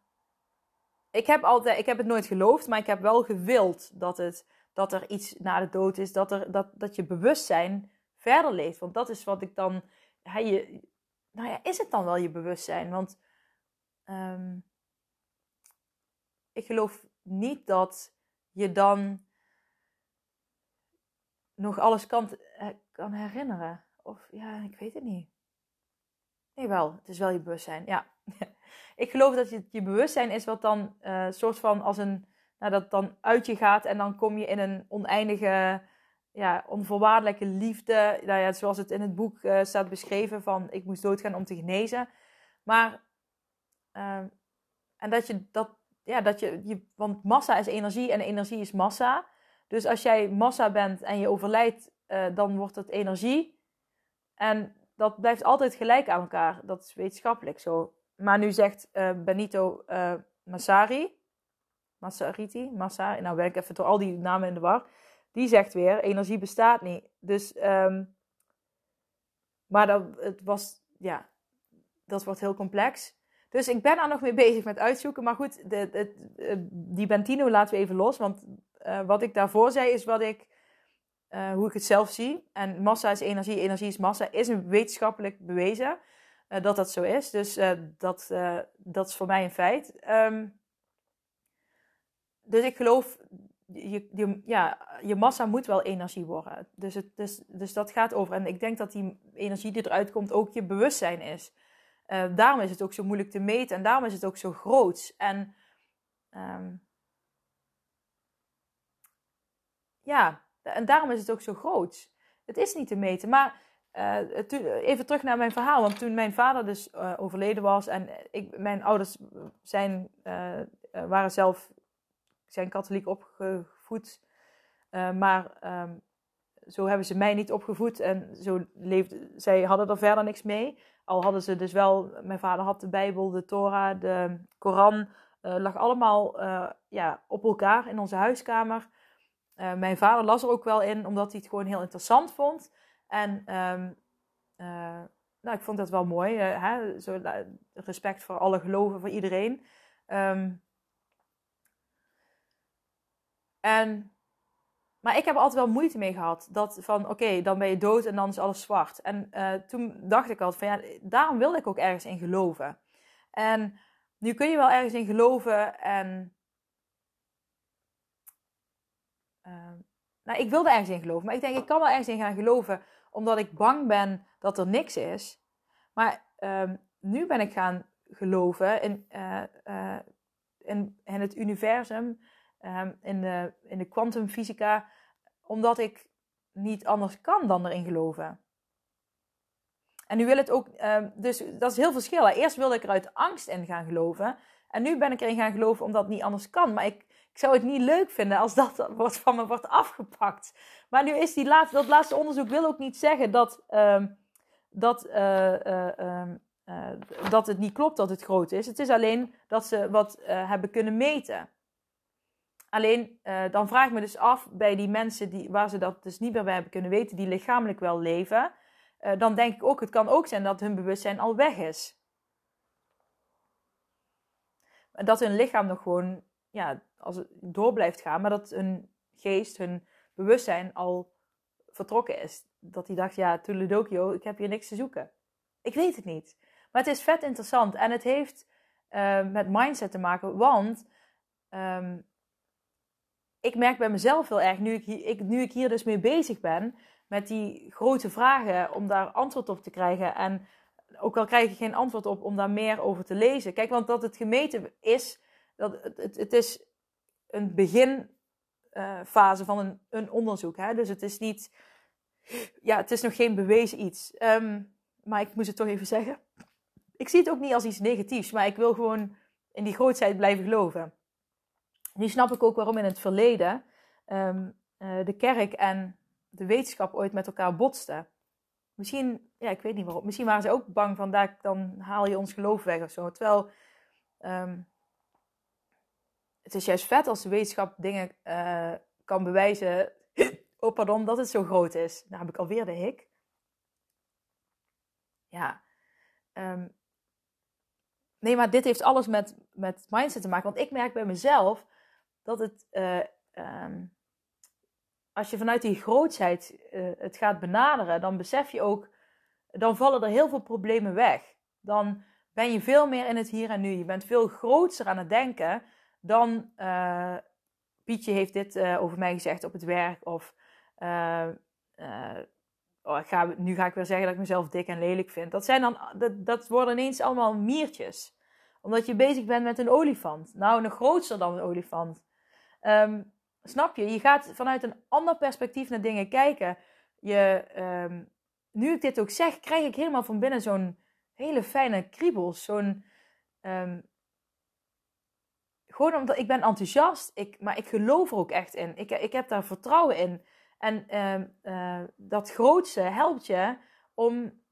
ik heb, altijd, ik heb het nooit geloofd, maar ik heb wel gewild dat, het, dat er iets na de dood is. Dat, er, dat, dat je bewustzijn verder leeft. Want dat is wat ik dan. Je, nou ja, is het dan wel je bewustzijn? Want um, ik geloof niet dat je dan nog alles kan, eh, kan herinneren. Of ja, ik weet het niet. Nee, wel. Het is wel je bewustzijn. Ja. ik geloof dat het je bewustzijn is wat dan uh, soort van als een, nou, dat dan uit je gaat en dan kom je in een oneindige, ja, onvoorwaardelijke liefde. Nou ja, zoals het in het boek uh, staat beschreven van ik moest doodgaan om te genezen. Maar, uh, en dat je dat, ja, dat je, je, want massa is energie en energie is massa. Dus als jij massa bent en je overlijdt, uh, dan wordt het energie. En dat blijft altijd gelijk aan elkaar. Dat is wetenschappelijk zo. Maar nu zegt uh, Benito uh, Massari, Massariti, Massa, nou ik even door al die namen in de war. Die zegt weer, energie bestaat niet. Dus, um, maar dat, het was, ja, dat wordt heel complex. Dus ik ben daar nog mee bezig met uitzoeken. Maar goed, de, de, die Bentino laten we even los. Want wat ik daarvoor zei is wat ik, uh, hoe ik het zelf zie. En massa is energie, energie is massa, is een wetenschappelijk bewezen. Uh, dat dat zo is. Dus uh, dat, dat is voor mij een feit. Um, dus ik geloof, je, ja, je massa moet wel energie worden. Dus, het, dus, dus dat gaat over. En ik denk dat die energie die eruit komt ook je bewustzijn is. daarom is het ook zo moeilijk te meten en daarom is het ook zo groot. En um, ja, en daarom is het ook zo groot. Het is niet te meten, maar uh, even terug naar mijn verhaal. Want toen mijn vader dus uh, overleden was en ik, mijn ouders zijn, uh, waren zelf zijn katholiek opgevoed. maar um, zo hebben ze mij niet opgevoed en zo leefde, zij hadden er verder niks mee. Al hadden ze dus wel, mijn vader had de Bijbel, de Torah, de Koran, lag allemaal ja, op elkaar in onze huiskamer. Mijn vader las er ook wel in, omdat hij het gewoon heel interessant vond. En um, uh, nou, ik vond dat wel mooi. Uh, hè? Zo, respect voor alle geloven, voor iedereen. Um, en, maar ik heb er altijd wel moeite mee gehad. Dat van, oké, dan ben je dood en dan is alles zwart. En toen dacht ik altijd van, ja, daarom wilde ik ook ergens in geloven. En nu kun je wel ergens in geloven en... nou, ik wilde ergens in geloven. Maar ik denk, ik kan wel ergens in gaan geloven omdat ik bang ben dat er niks is. Maar um, nu ben ik gaan geloven in, uh, uh, in, in, het universum, um, in de, in kwantumfysica, omdat ik niet anders kan dan erin geloven. En nu wil het ook, dus dat is heel verschil. Eerst wilde ik er uit angst in gaan geloven. En nu ben ik erin gaan geloven omdat het niet anders kan. Maar ik, ik zou het niet leuk vinden als dat wordt, van me wordt afgepakt. Maar nu is die laatste, dat laatste onderzoek wil ook niet zeggen dat, uh, dat, uh, uh, dat het niet klopt dat het groot is. Het is alleen dat ze wat eh, hebben kunnen meten. Alleen eh, dan vraag ik me dus af bij die mensen die, waar ze dat dus niet meer bij hebben kunnen weten, die lichamelijk wel leven. Dan denk ik ook, het kan ook zijn dat hun bewustzijn al weg is. Dat hun lichaam nog gewoon ja, als het door blijft gaan, maar dat hun geest, hun bewustzijn al vertrokken is. Dat hij dacht, ja, Tuledokio, ik heb hier niks te zoeken. Ik weet het niet. Maar het is vet interessant en het heeft uh, met mindset te maken, want um, ik merk bij mezelf heel erg, nu ik, hier, ik, nu ik hier dus mee bezig ben, met die grote vragen, om daar antwoord op te krijgen en ook al krijg ik geen antwoord op om daar meer over te lezen. Kijk, want dat het gemeten is, dat het, het is een beginfase uh, van een, een onderzoek. Hè? Dus het is niet, ja, het is nog geen bewezen iets. Um, maar ik moest het toch even zeggen. Ik zie het ook niet als iets negatiefs, maar ik wil gewoon in die grootheid blijven geloven. Nu snap ik ook waarom in het verleden um, uh, de kerk en de wetenschap ooit met elkaar botsten. Misschien, ja, ik weet niet waarom. Misschien waren ze ook bang van, dan haal je ons geloof weg of zo. Terwijl, um, het is juist vet als de wetenschap dingen uh, kan bewijzen, oh pardon, dat het zo groot is. Nou heb ik alweer de hik. Ja. Um, nee, maar dit heeft alles met, met mindset te maken. Want ik merk bij mezelf dat het... Uh, um, als je vanuit die grootheid uh, het gaat benaderen, dan besef je ook, dan vallen er heel veel problemen weg. Dan ben je veel meer in het hier en nu. Je bent veel groter aan het denken dan uh, Pietje heeft dit uh, over mij gezegd op het werk. Of oh, ik ga, nu ga ik weer zeggen dat ik mezelf dik en lelijk vind. Dat, zijn dan, dat, dat worden ineens allemaal miertjes. Omdat je bezig bent met een olifant. Nou, een grootste dan een olifant. Um, Snap je? Je gaat vanuit een ander perspectief naar dingen kijken. Je, um, nu ik dit ook zeg, krijg ik helemaal van binnen zo'n hele fijne kriebels. Zo'n. Um, gewoon omdat ik ben enthousiast, ik, maar ik geloof er ook echt in. Ik, ik heb daar vertrouwen in. En um, uh, dat grootste helpt je om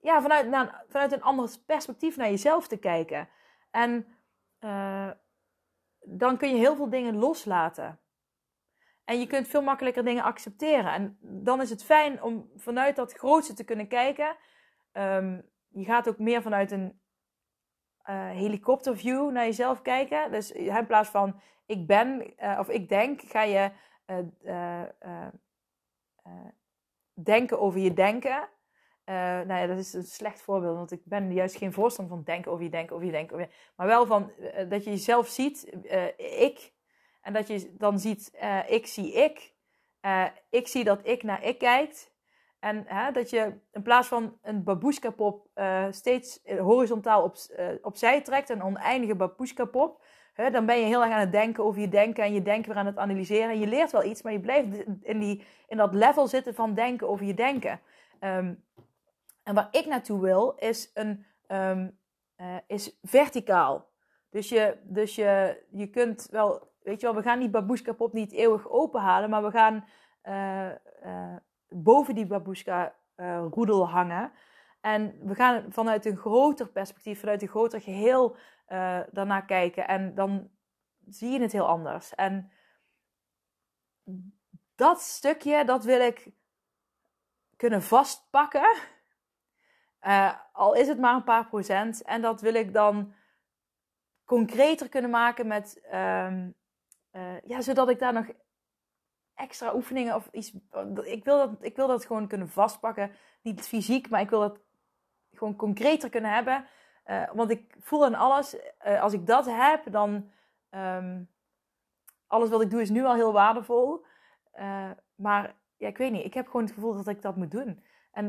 ja, vanuit, naar, vanuit een ander perspectief naar jezelf te kijken. En uh, dan kun je heel veel dingen loslaten. En je kunt veel makkelijker dingen accepteren. En dan is het fijn om vanuit dat grootste te kunnen kijken. Um, je gaat ook meer vanuit een uh, helikopterview naar jezelf kijken. Dus in plaats van ik ben uh, of ik denk, ga je uh, denken over je denken. nou ja, dat is een slecht voorbeeld, want ik ben juist geen voorstander van denken over je denken, over je denken. Maar wel van dat je jezelf ziet, ik en dat je dan ziet, ik zie ik. Ik zie dat ik naar ik kijkt. En hè, dat je in plaats van een babushka pop uh, steeds horizontaal op, opzij trekt, een oneindige babushka pop. Hè, dan ben je heel erg aan het denken over je denken en je denken weer aan het analyseren. En je leert wel iets, maar je blijft in, die, in dat level zitten van denken over je denken. Um, en waar ik naartoe wil, is, een, um, is verticaal. Dus, je, dus je, je kunt wel weet je wel, we gaan die babushka pop niet eeuwig openhalen, maar we gaan uh, boven die babushka uh, roedel hangen. En we gaan vanuit een groter perspectief, vanuit een groter geheel daarna kijken. En dan zie je het heel anders. En dat stukje, dat wil ik kunnen vastpakken. al is het maar een paar procent. En dat wil ik dan concreter kunnen maken met uh, ja, zodat ik daar nog extra oefeningen of iets. Ik wil, dat, ik wil dat gewoon kunnen vastpakken. Niet fysiek, maar ik wil dat gewoon concreter kunnen hebben. Uh, want ik voel aan alles. Uh, als ik dat heb, dan. Um, alles wat ik doe is nu al heel waardevol. maar ja, ik weet niet. Ik heb gewoon het gevoel dat ik dat moet doen. En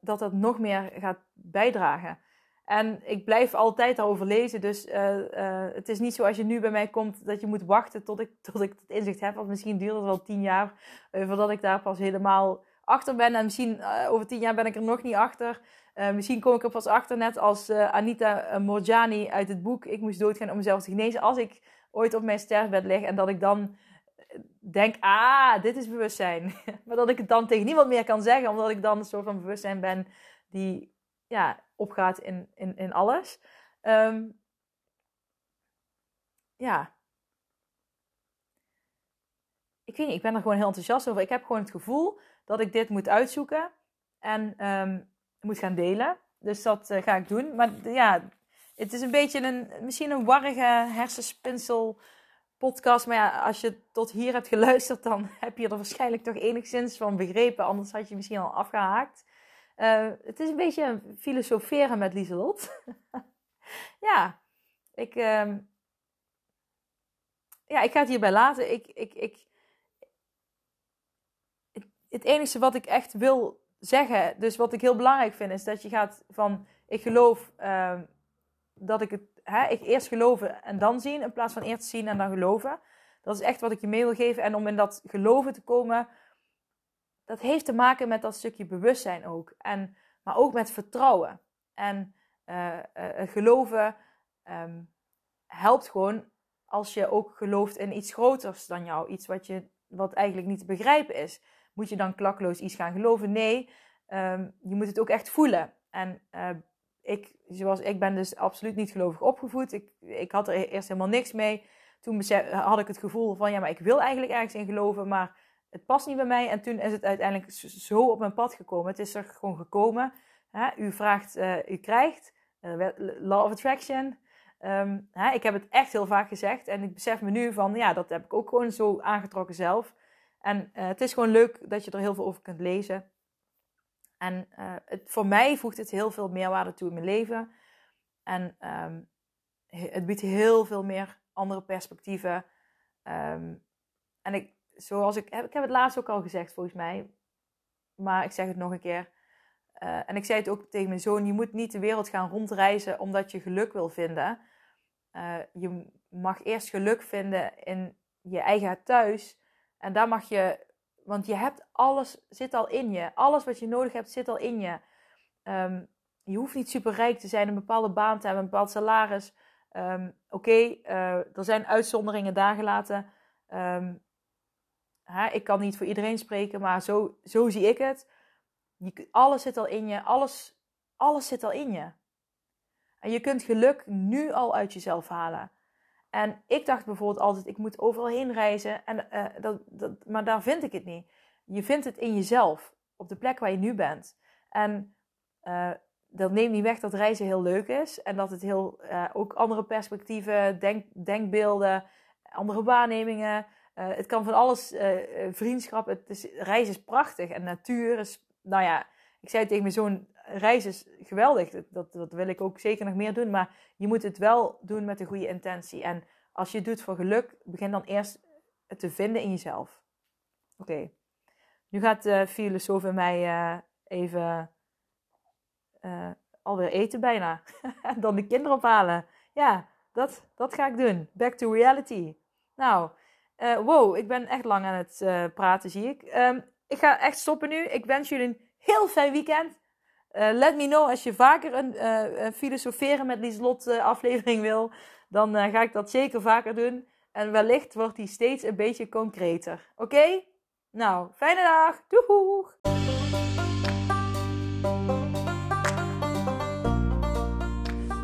dat dat nog meer gaat bijdragen. En ik blijf altijd daarover lezen. Dus uh, uh, het is niet zo als je nu bij mij komt dat je moet wachten tot ik, tot ik het inzicht heb. Want misschien duurt het wel tien jaar uh, voordat ik daar pas helemaal achter ben. En misschien over tien jaar ben ik er nog niet achter. misschien kom ik er pas achter, net als Anita Morjani uit het boek Ik moest doodgaan om mezelf te genezen. Als ik ooit op mijn sterfbed lig en dat ik dan denk, ah, dit is bewustzijn. maar dat ik het dan tegen niemand meer kan zeggen, omdat ik dan een soort van bewustzijn ben die ja, opgaat in, in, in alles. Um, ja. Ik weet niet, ik ben er gewoon heel enthousiast over. Ik heb gewoon het gevoel dat ik dit moet uitzoeken en um, moet gaan delen. Dus dat uh, ga ik doen. Maar ja, het is een beetje een, misschien een warrige hersenspinsel podcast. Maar ja, als je tot hier hebt geluisterd, dan heb je er waarschijnlijk toch enigszins van begrepen. Anders had je misschien al afgehaakt. Uh, het is een beetje filosoferen met Lieselot. ja, ik, uh, ja, ik ga het hierbij laten. Ik, ik, ik, het, het enige wat ik echt wil zeggen, dus wat ik heel belangrijk vind, is dat je gaat van, ik geloof ehm, dat ik het, hè, ik eerst geloven en dan zien, in plaats van eerst zien en dan geloven. Dat is echt wat ik je mee wil geven. En om in dat geloven te komen, dat heeft te maken met dat stukje bewustzijn ook. En, maar ook met vertrouwen. En uh, uh, geloven um, helpt gewoon als je ook gelooft in iets groters dan jou. Iets wat, je, wat eigenlijk niet te begrijpen is. Moet je dan klakloos iets gaan geloven? Nee, um, je moet het ook echt voelen. En ik, zoals ik ben dus absoluut niet gelovig opgevoed. Ik, ik had er eerst helemaal niks mee. Toen had ik het gevoel van ja, maar ik wil eigenlijk ergens in geloven, maar het past niet bij mij. En toen is het uiteindelijk zo op mijn pad gekomen. Het is er gewoon gekomen. Hè? U vraagt, uh, u krijgt. Uh, law of attraction. Um, hè? Ik heb het echt heel vaak gezegd. En ik besef me nu van, ja, dat heb ik ook gewoon zo aangetrokken zelf. En uh, het is gewoon leuk dat je er heel veel over kunt lezen. En het, voor mij voegt het heel veel meerwaarde toe in mijn leven. En um, het biedt heel veel meer andere perspectieven. Um, en ik, zoals ik, ik heb het laatst ook al gezegd volgens mij, maar ik zeg het nog een keer. Uh, en ik zei het ook tegen mijn zoon: je moet niet de wereld gaan rondreizen omdat je geluk wil vinden. Uh, je mag eerst geluk vinden in je eigen thuis. En daar mag je, want je hebt alles, zit al in je. Alles wat je nodig hebt, zit al in je. Um, je hoeft niet super rijk te zijn, een bepaalde baan te hebben, een bepaald salaris. Um, Oké, uh, er zijn uitzonderingen daar gelaten. Um, hè, ik kan niet voor iedereen spreken, maar zo, zo zie ik het. Je, alles zit al in je, alles, alles zit al in je. En je kunt geluk nu al uit jezelf halen. En ik dacht bijvoorbeeld altijd, ik moet overal heen reizen. En, uh, dat, dat, maar daar vind ik het niet. Je vindt het in jezelf, op de plek waar je nu bent. En uh, dat neemt niet weg dat reizen heel leuk is. En dat het heel, uh, ook andere perspectieven, denk, denkbeelden, andere waarnemingen. Uh, het kan van alles, uh, vriendschap. Het is, reizen is prachtig. En natuur is, nou ja, ik zei tegen mijn zoon, reizen is geweldig. Dat, dat, wil ik ook zeker nog meer doen. Maar je moet het wel doen met een goede intentie. En als je het doet voor geluk, begin dan eerst het te vinden in jezelf. Oké. Nu gaat de filosoof mij even alweer eten bijna. dan de kinderen ophalen. Ja, dat, dat ga ik doen. Back to reality. Nou, uh, wow, ik ben echt lang aan het uh, praten, zie ik. Um, ik ga echt stoppen nu. Ik wens jullie een heel fijn weekend. let me know als je vaker een, filosoferen met Lieslot aflevering wil. Dan ga ik dat zeker vaker doen. En wellicht wordt die steeds een beetje concreter. Oké? Nou, fijne dag. Doeg!